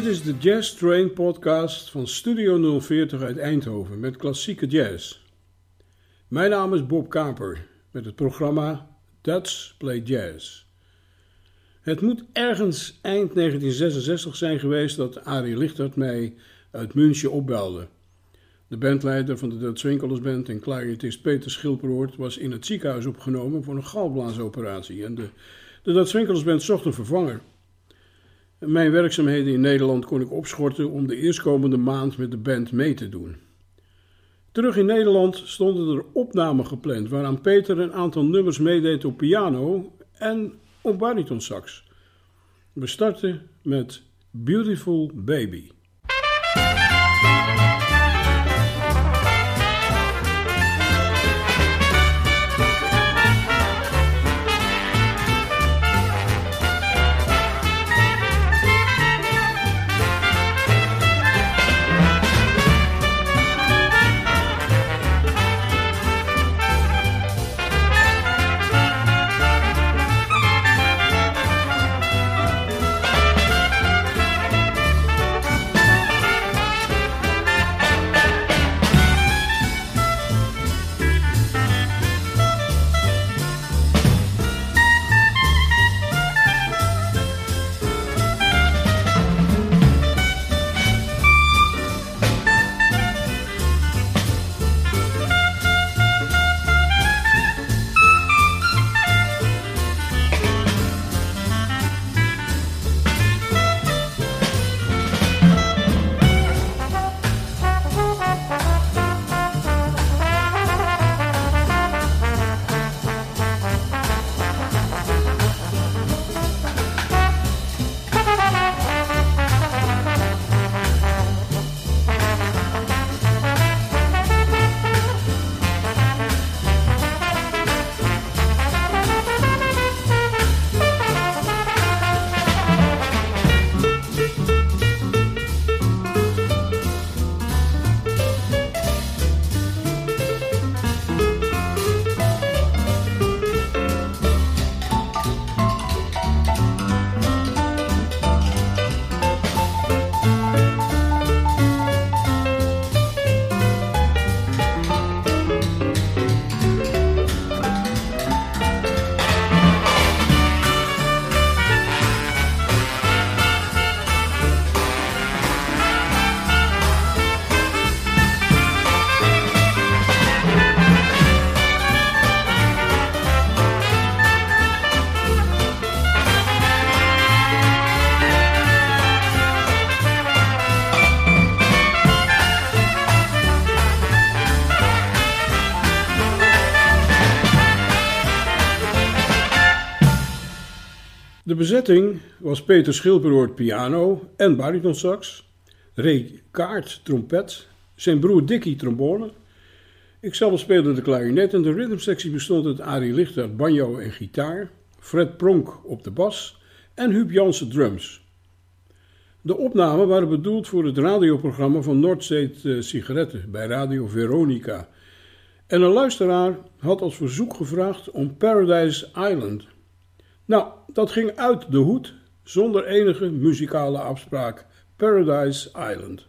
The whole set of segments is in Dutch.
Dit is de Jazz Train podcast van Studio 040 uit Eindhoven met klassieke jazz. Mijn naam is Bob Kaper met het programma Dutch Play Jazz. Het moet ergens eind 1966 zijn geweest dat Arie Lichtert mij uit München opbelde. De bandleider van de Dutch Winkelers Band en clarinetist Peter Schilperoort was in het ziekenhuis opgenomen voor een galblaasoperatie en de, de Dutch Winkelers Band zocht een vervanger. Mijn werkzaamheden in Nederland kon ik opschorten om de eerstkomende maand met de band mee te doen. Terug in Nederland stonden er opnamen gepland waaraan Peter een aantal nummers meedeed op piano en op baritonsax. We starten met Beautiful Baby. Bezetting was Peter Schilperoort piano en baritonsax, Ray Kaart trompet, zijn broer Dickie trombone. Ikzelf speelde de klarinet en de rhythmsectie bestond uit Arie Lichter banjo en gitaar, Fred Pronk op de bas en Huub Jansen drums. De opnamen waren bedoeld voor het radioprogramma van Noordzee Sigaretten bij Radio Veronica. En een luisteraar had als verzoek gevraagd om Paradise Island nou, dat ging uit de hoed zonder enige muzikale afspraak. Paradise Island.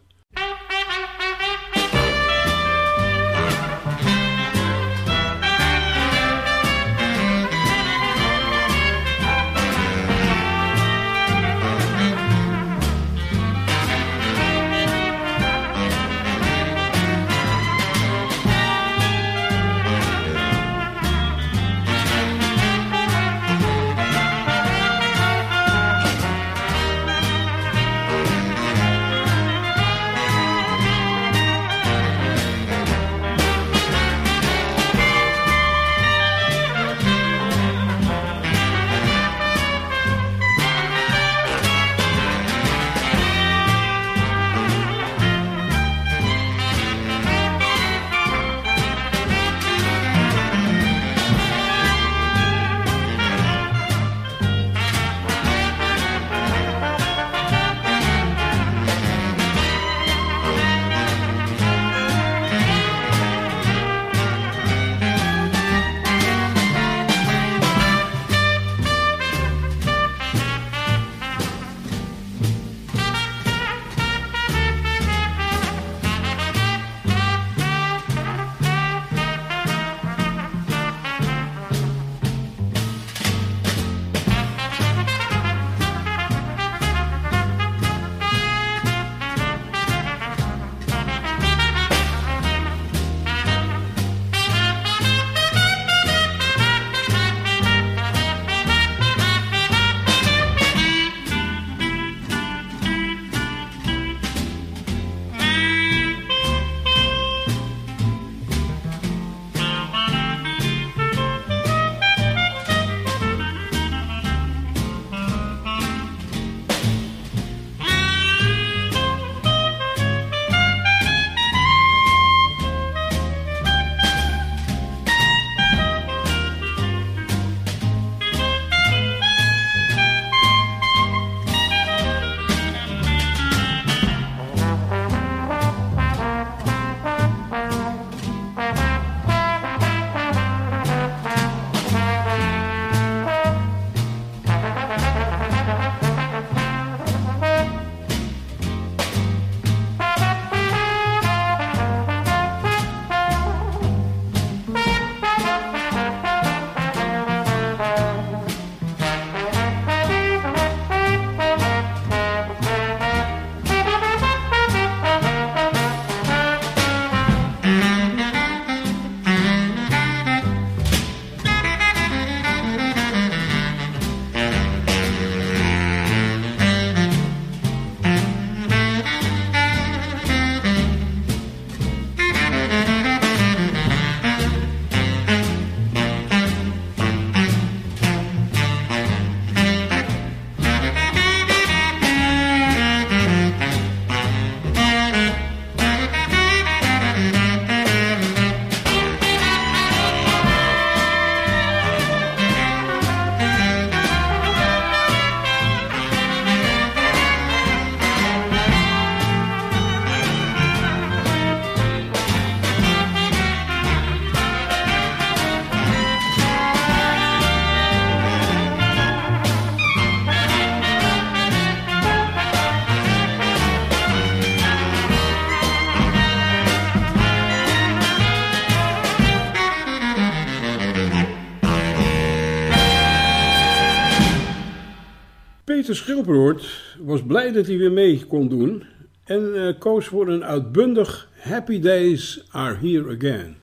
Peter Schilperoort was blij dat hij weer mee kon doen en uh, koos voor een uitbundig Happy Days Are Here Again.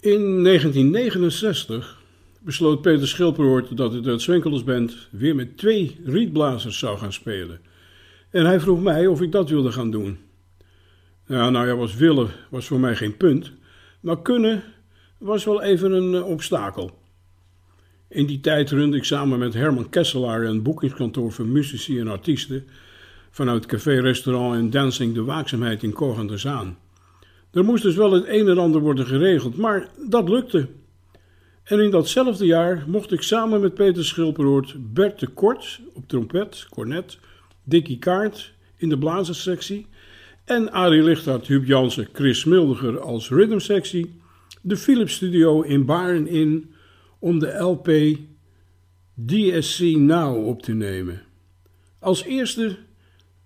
In 1969 besloot Peter Schilperoort dat uit Swinkelers weer met twee rietblazers zou gaan spelen. En hij vroeg mij of ik dat wilde gaan doen. Ja, nou ja, was willen was voor mij geen punt, maar kunnen was wel even een uh, obstakel. In die tijd runde ik samen met Herman Kesselaar een boekingskantoor voor muzici en artiesten vanuit café-restaurant en dancing de waakzaamheid in Zaan. Er moest dus wel het een en ander worden geregeld, maar dat lukte. En in datzelfde jaar mocht ik samen met Peter Schilperoort Bert de Kort op trompet, cornet, Dickie Kaart in de blazerssectie en Arie Lichthart, Huub Jansen, Chris Smildiger als rhythmsectie de Philips Studio in Baarn in om de LP DSC Now op te nemen. Als eerste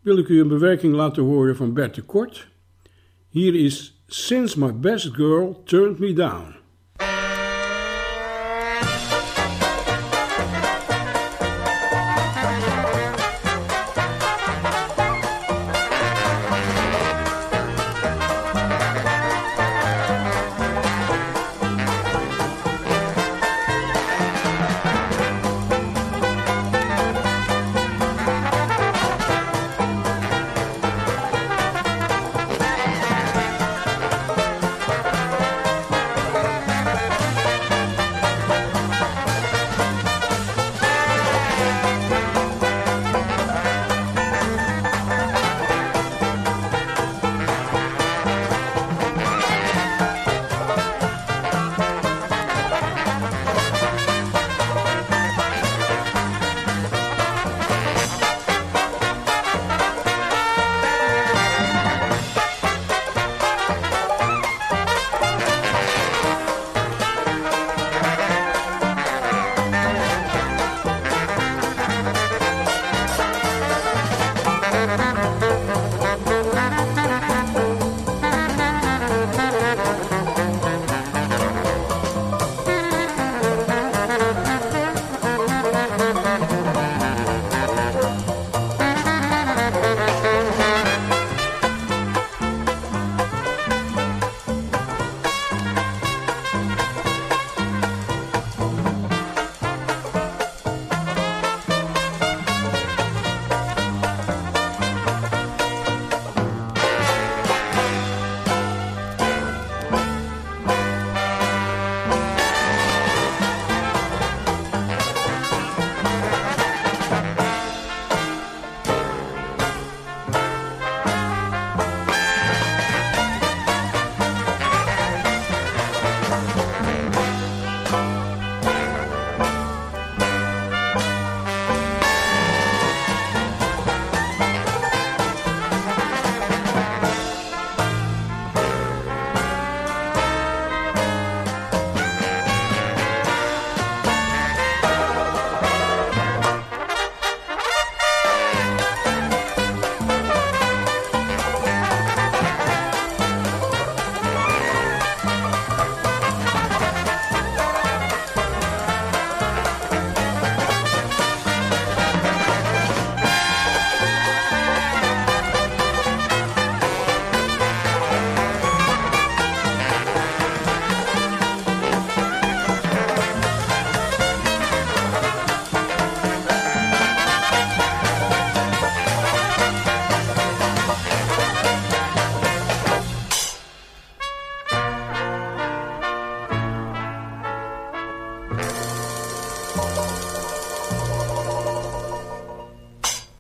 wil ik u een bewerking laten horen van Bert de Kort. Hier is Since My Best Girl Turned Me Down.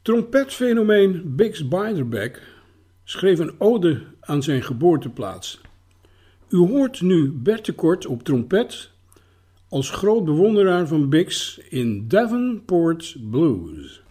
Trompetfenomeen Bix Beiderbecke schreef een ode aan zijn geboorteplaats. U hoort nu Bert Kort op trompet als groot bewonderaar van Bix in Davenport Blues.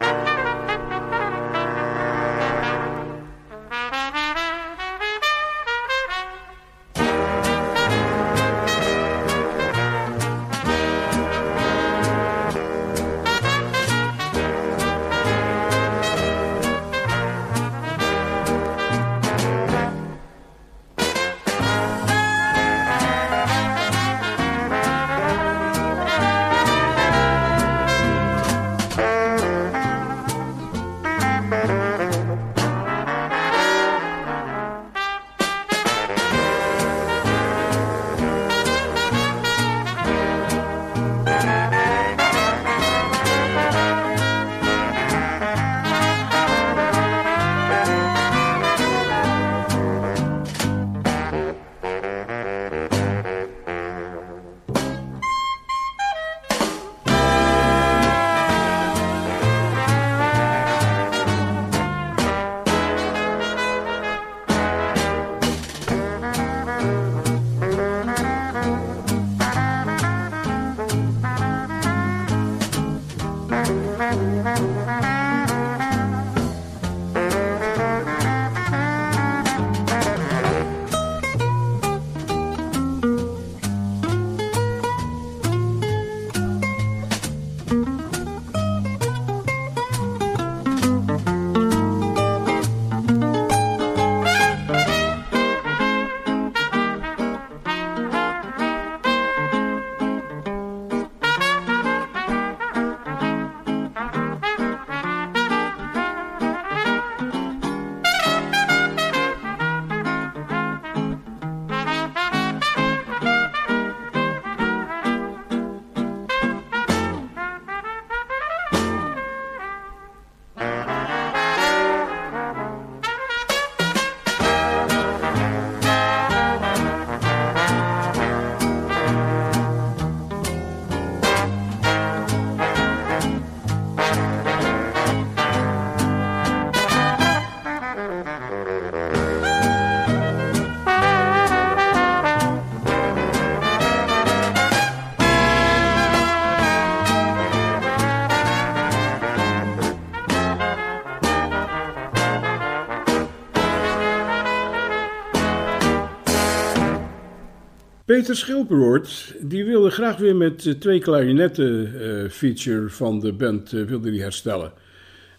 Peter Schilperoort die wilde graag weer met eh, twee klarinetten uh, feature van de band uh, wilde die herstellen.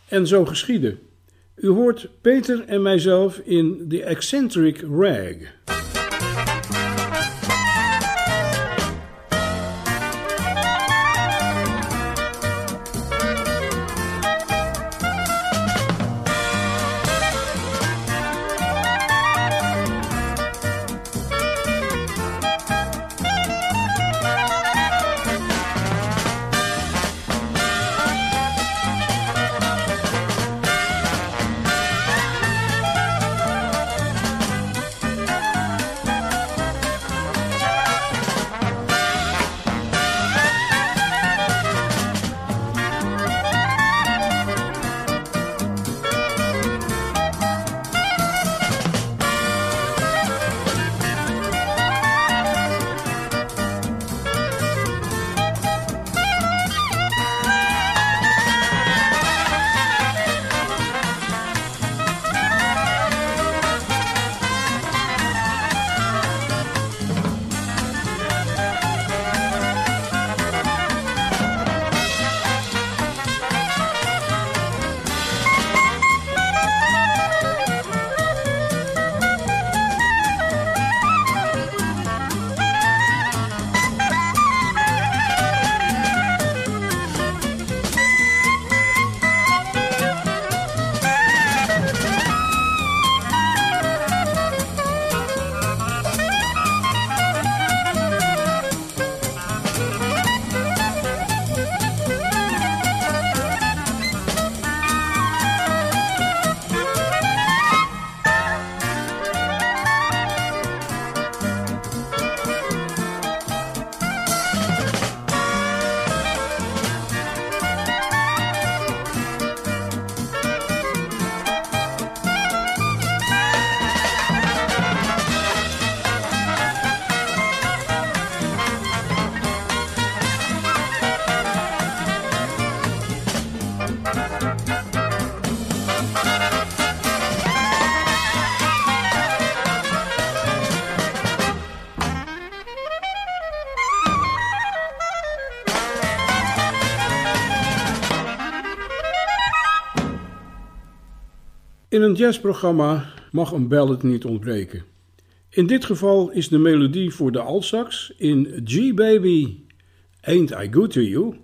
En zo geschiedde. U hoort Peter en mijzelf in The Eccentric Rag. In een jazzprogramma mag een ballad niet ontbreken. In dit geval is de melodie voor de altsax in G-Baby, Ain't I Good To You?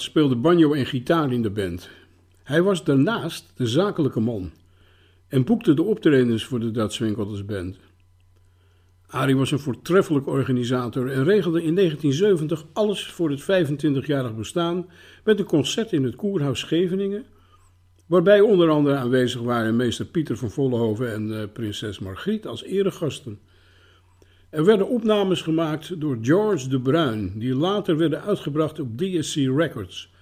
Speelde banjo en gitaar in de band. Hij was daarnaast de zakelijke man en boekte de optredens voor de Dutch Band. Arie was een voortreffelijk organisator en regelde in 1970 alles voor het 25-jarig bestaan met een concert in het Koerhuis Scheveningen, waarbij onder andere aanwezig waren meester Pieter van Vollenhoven en uh, prinses Margriet als eregasten. Er werden opnames gemaakt door George de Bruin, die later werden uitgebracht op DSC Records,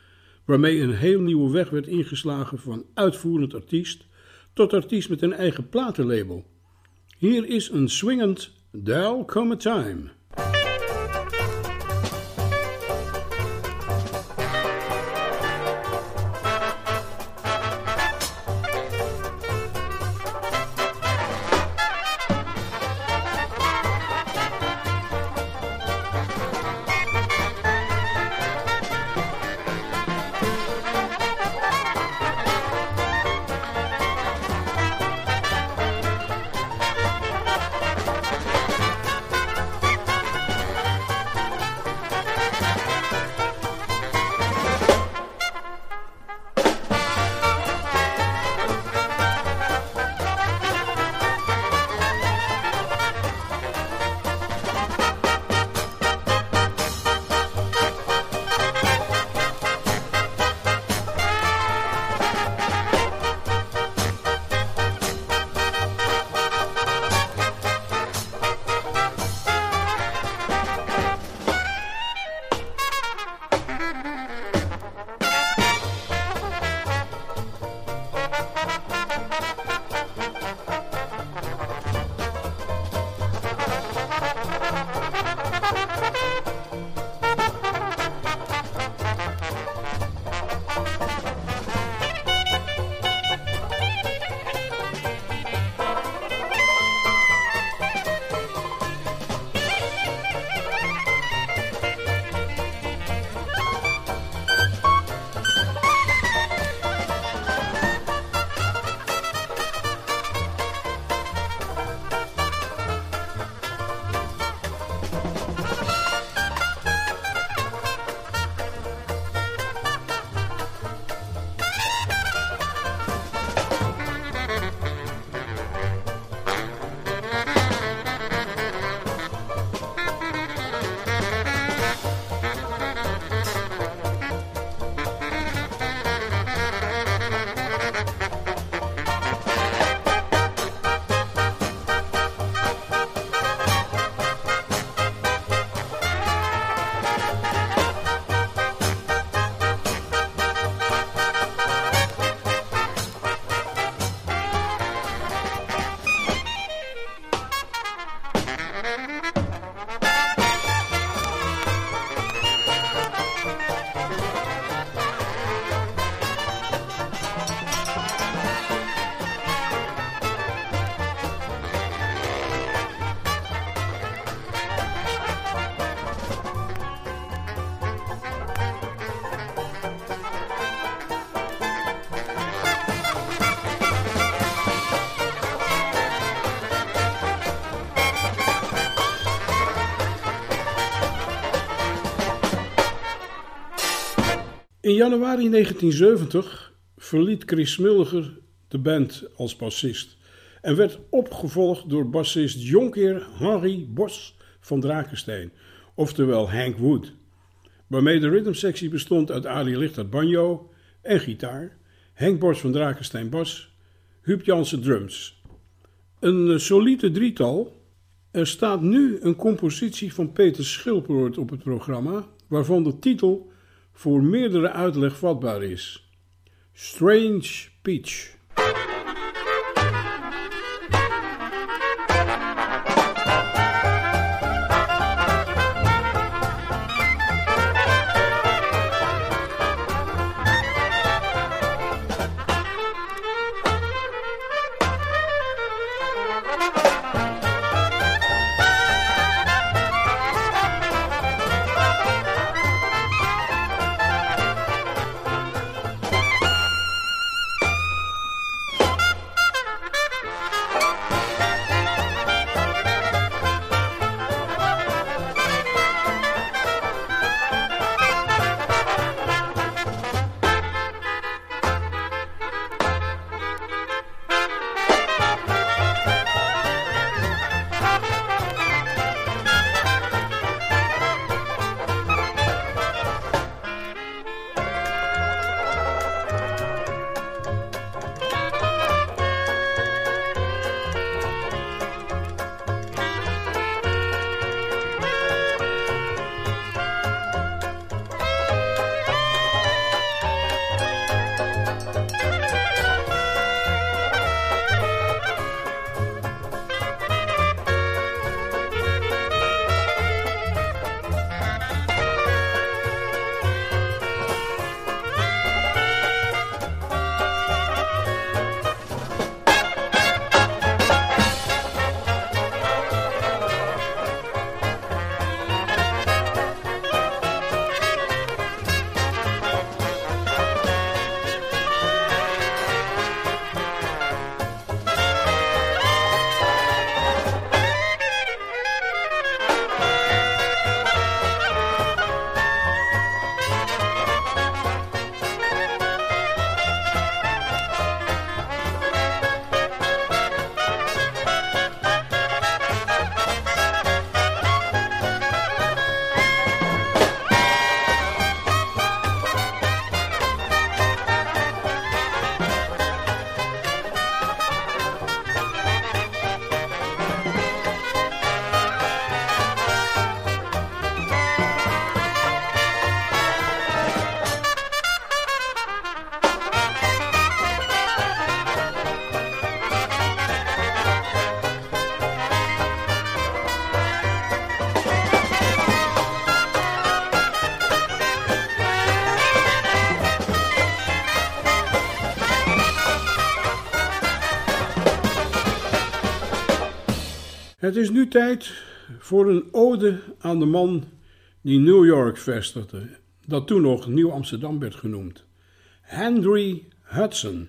waarmee een heel nieuwe weg werd ingeslagen van uitvoerend artiest tot artiest met een eigen platenlabel. Hier is een swingend There'll Come Time. In januari 1970 verliet Chris Mulliger de band als bassist en werd opgevolgd door bassist Jonkheer Henry Bos van Drakensteen, oftewel Hank Wood, waarmee de rhythmsectie bestond uit Ali Lichtert banjo en gitaar, Henk Bos van Drakensteen bas, Huub Jansen drums. Een solide drietal. Er staat nu een compositie van Peter Schilperoort op het programma, waarvan de titel voor meerdere uitleg vatbaar is. Strange Peach. Het is nu tijd voor een ode aan de man die New York vestigde, dat toen nog Nieuw Amsterdam werd genoemd. Henry Hudson.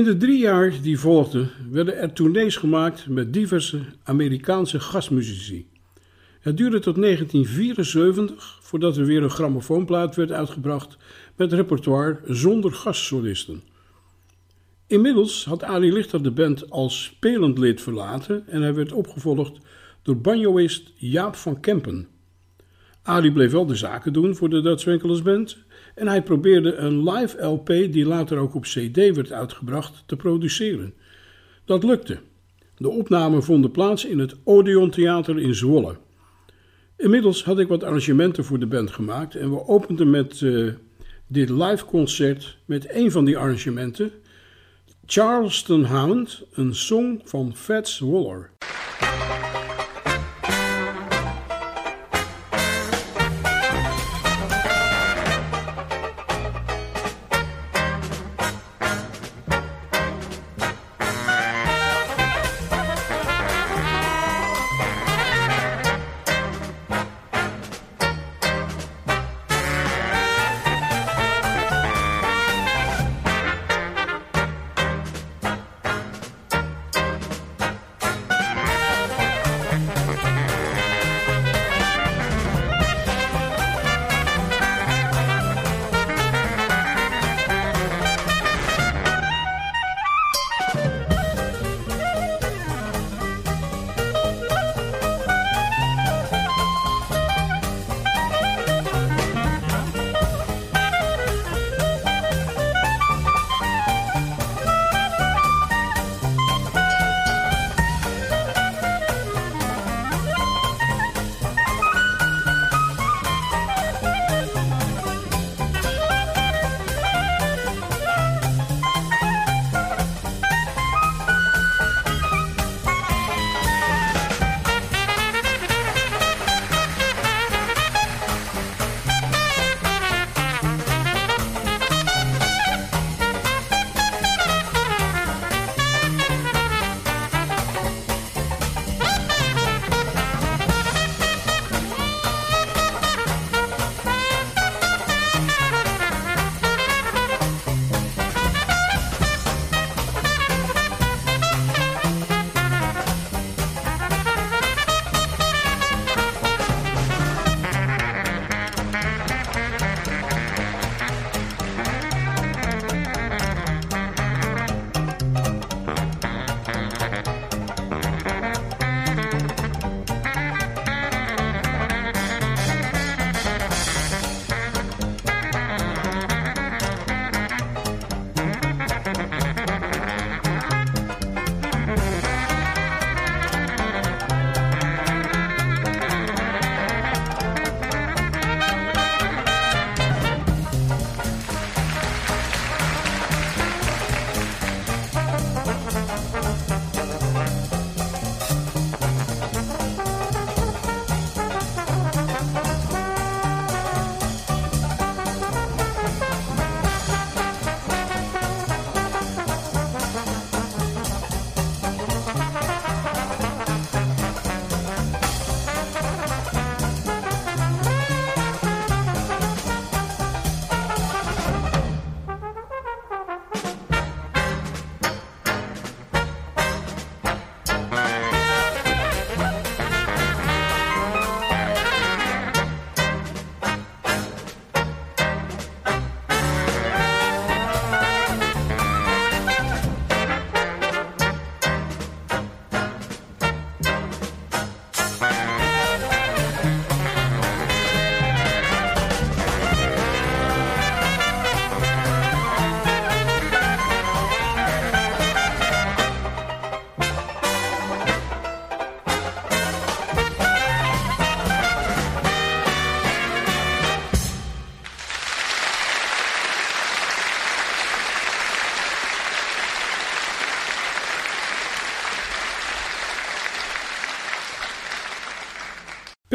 In de drie jaar die volgden werden er tournees gemaakt met diverse Amerikaanse gastmuzici. Het duurde tot 1974 voordat er weer een grammofoonplaat werd uitgebracht met repertoire zonder gastsolisten. Inmiddels had Ali Lichter de band als spelend lid verlaten en hij werd opgevolgd door banjoist Jaap van Kempen. Ali bleef wel de zaken doen voor de Dutch Winkelers Band en hij probeerde een live LP die later ook op CD werd uitgebracht te produceren. Dat lukte. De opnamen vonden plaats in het Odeon Theater in Zwolle. Inmiddels had ik wat arrangementen voor de band gemaakt en we openden met uh, dit live concert met een van die arrangementen, Charleston Hound, een song van Fats Waller.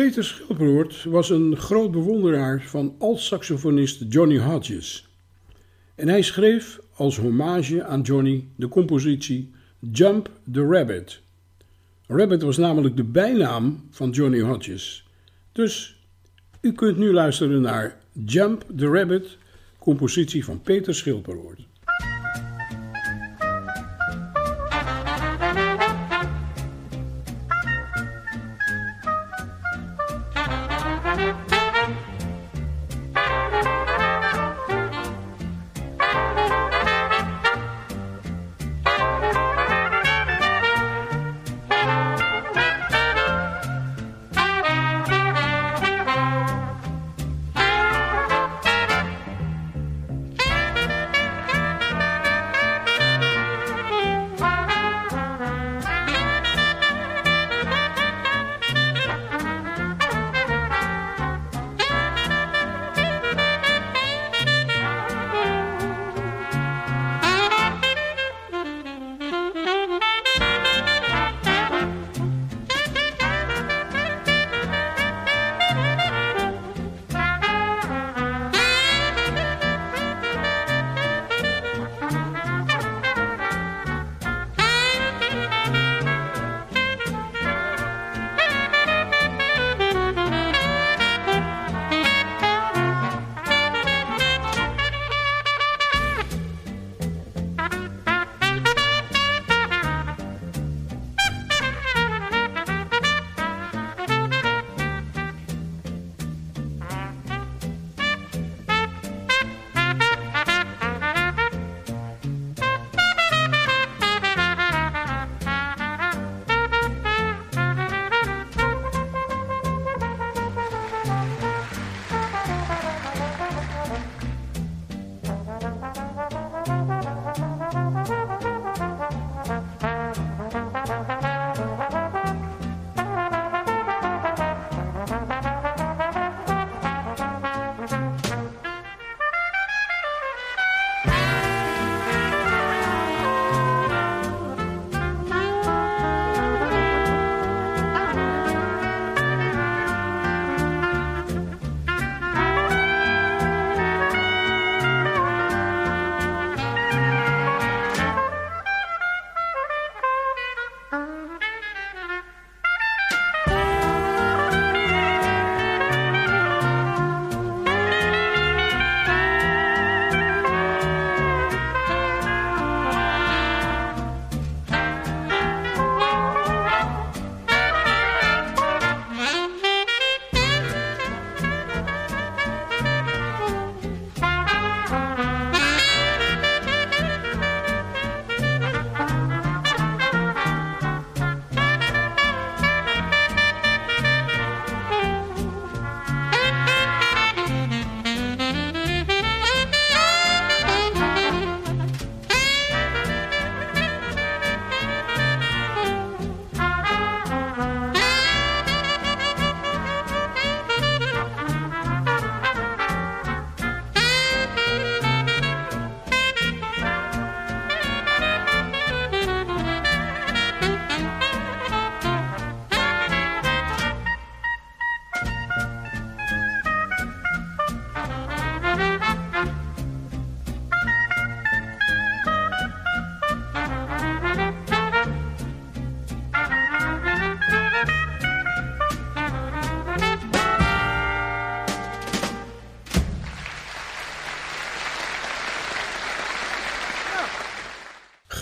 Peter Schilbroert was een groot bewonderaar van alt-saxofonist Johnny Hodges. En hij schreef als hommage aan Johnny de compositie Jump the Rabbit. Rabbit was namelijk de bijnaam van Johnny Hodges. Dus u kunt nu luisteren naar Jump the Rabbit, compositie van Peter Schilperoort.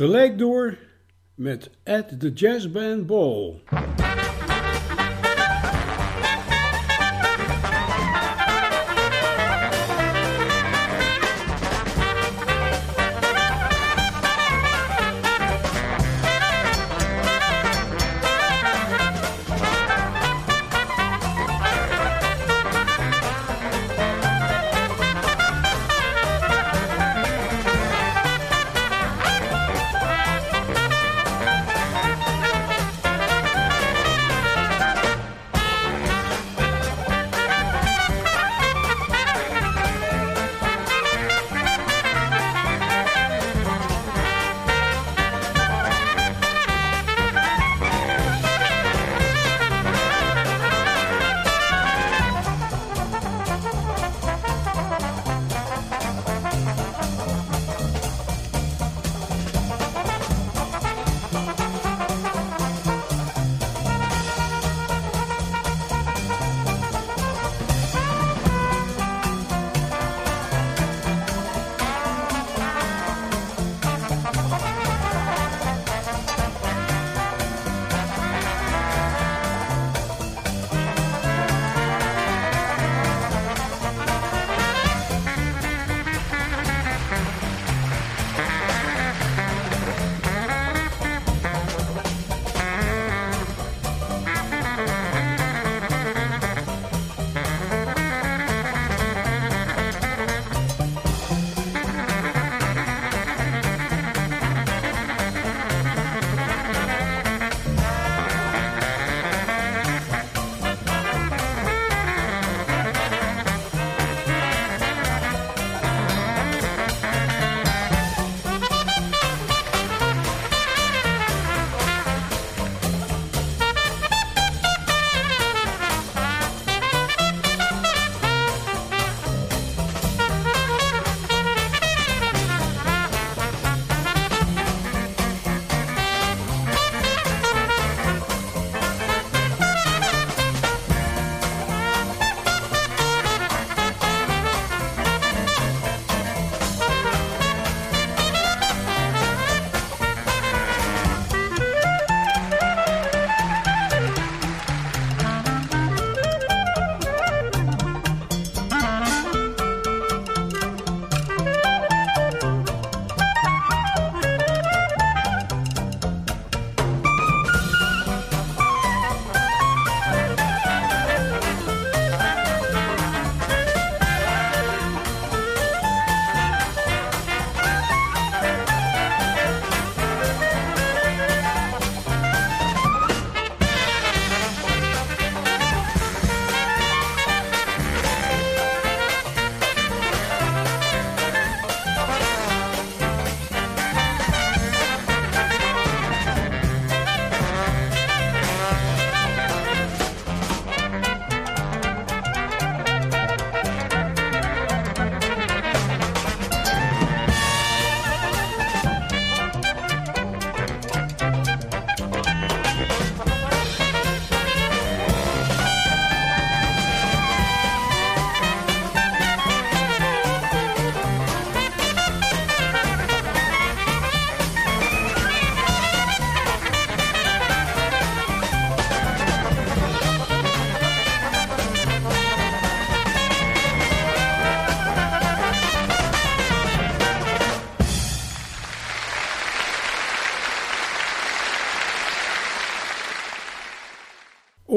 Gelijk door met At the Jazz Band Ball.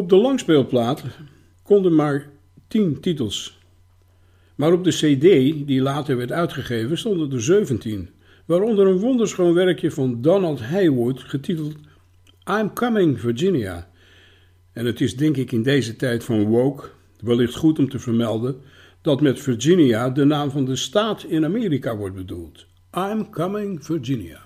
Op de langspeelplaat konden maar 10 titels. Maar op de CD, die later werd uitgegeven, stonden er 17, waaronder een wonderschoon werkje van Donald Haywood getiteld I'm Coming Virginia. En het is denk ik in deze tijd van woke wellicht goed om te vermelden dat met Virginia de naam van de staat in Amerika wordt bedoeld. I'm Coming Virginia.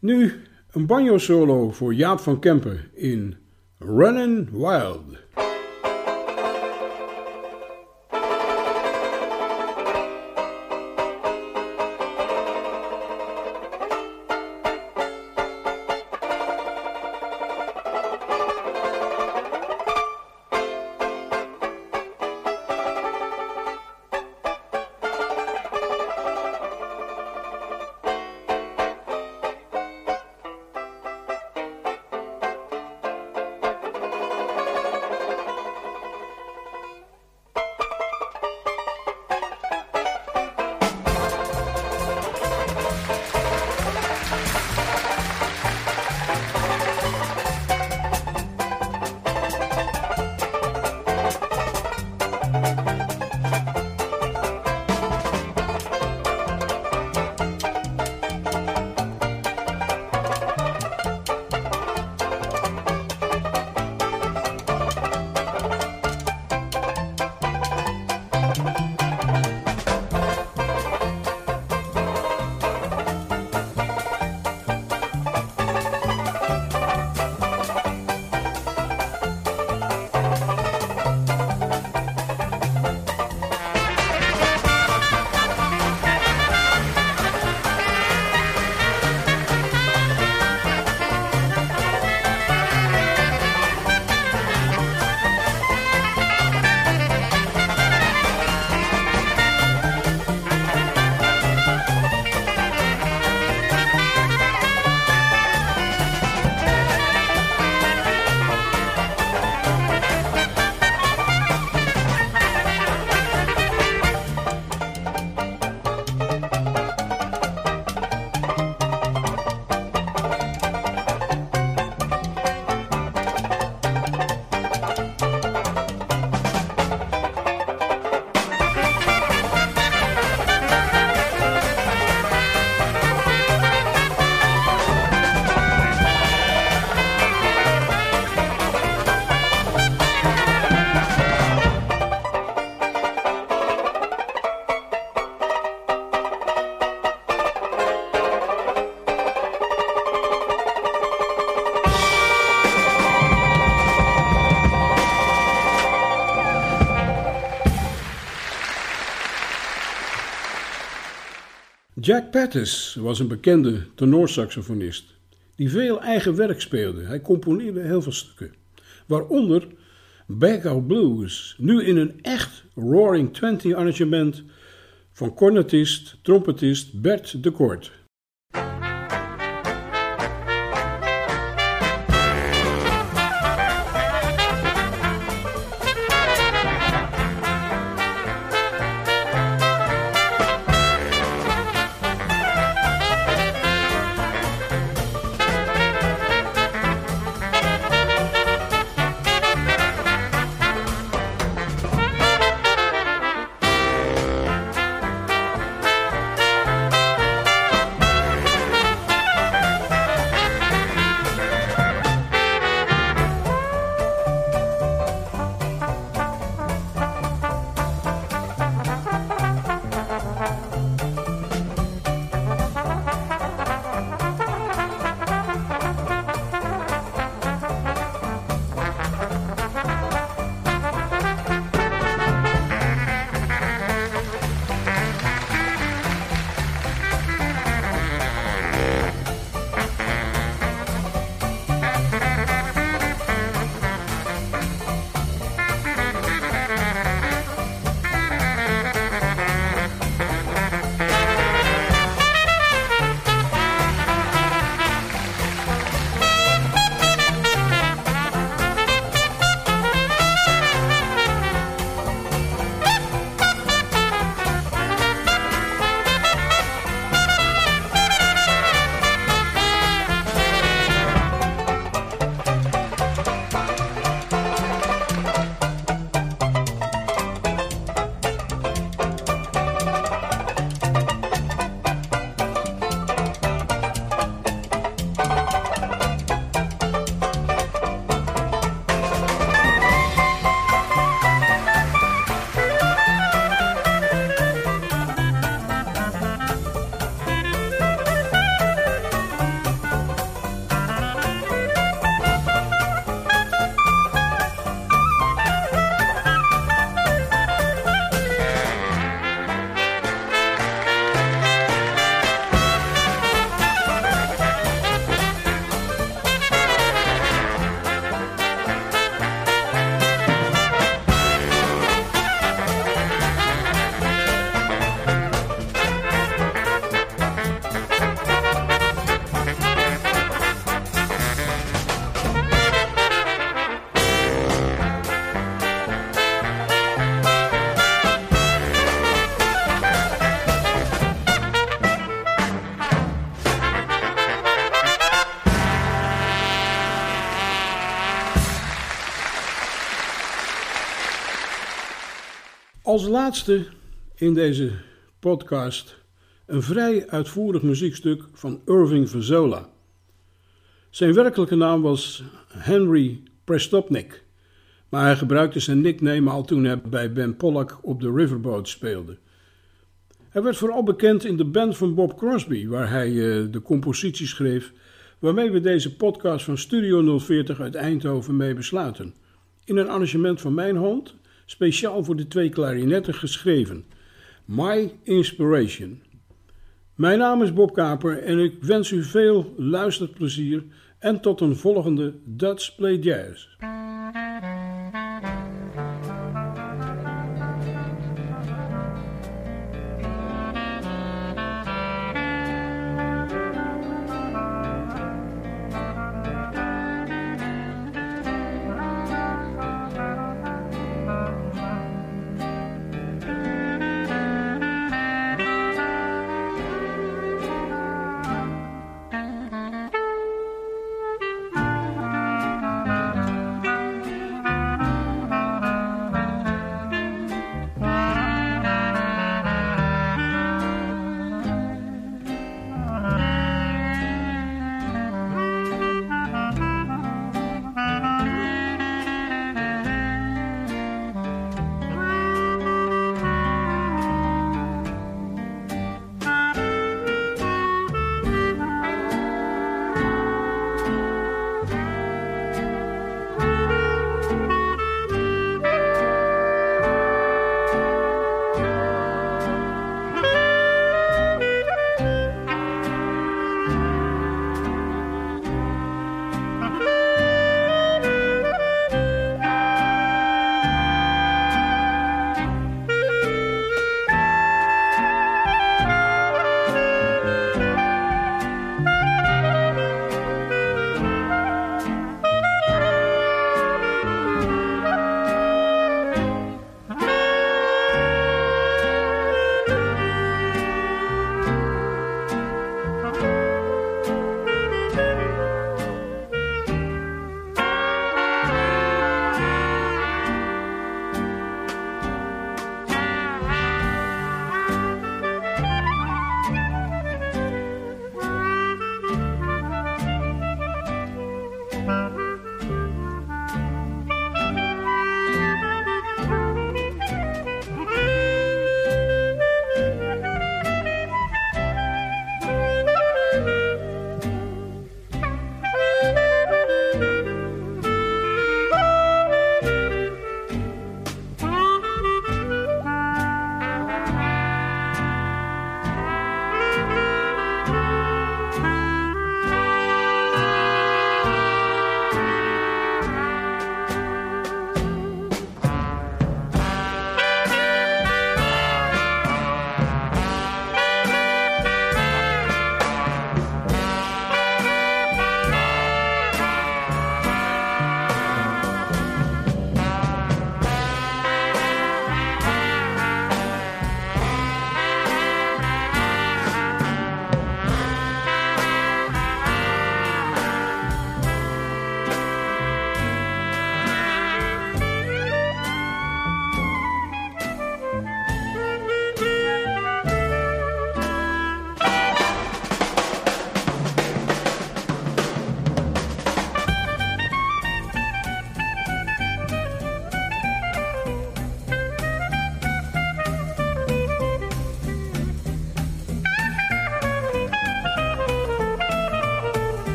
Nu een banjo solo voor Jaap van Kempen in Runnin' Wild. Jack Pattis was een bekende tenorsaxofonist die veel eigen werk speelde. Hij componeerde heel veel stukken, waaronder Backout Blues, nu in een echt Roaring Twenty arrangement van cornetist, trompetist Bert de Kort. Als laatste in deze podcast een vrij uitvoerig muziekstuk van Irving Verzola. Zijn werkelijke naam was Henry Prestopnik, maar hij gebruikte zijn nickname al toen hij bij Ben Pollack op de Riverboat speelde. Hij werd vooral bekend in de band van Bob Crosby, waar hij uh, de compositie schreef, waarmee we deze podcast van Studio 040 uit Eindhoven mee besluiten. In een arrangement van mijn hand, speciaal voor de twee klarinetten geschreven. My Inspiration. Mijn naam is Bob Kaper en ik wens u veel luisterplezier en tot een volgende Dutch Play Jazz.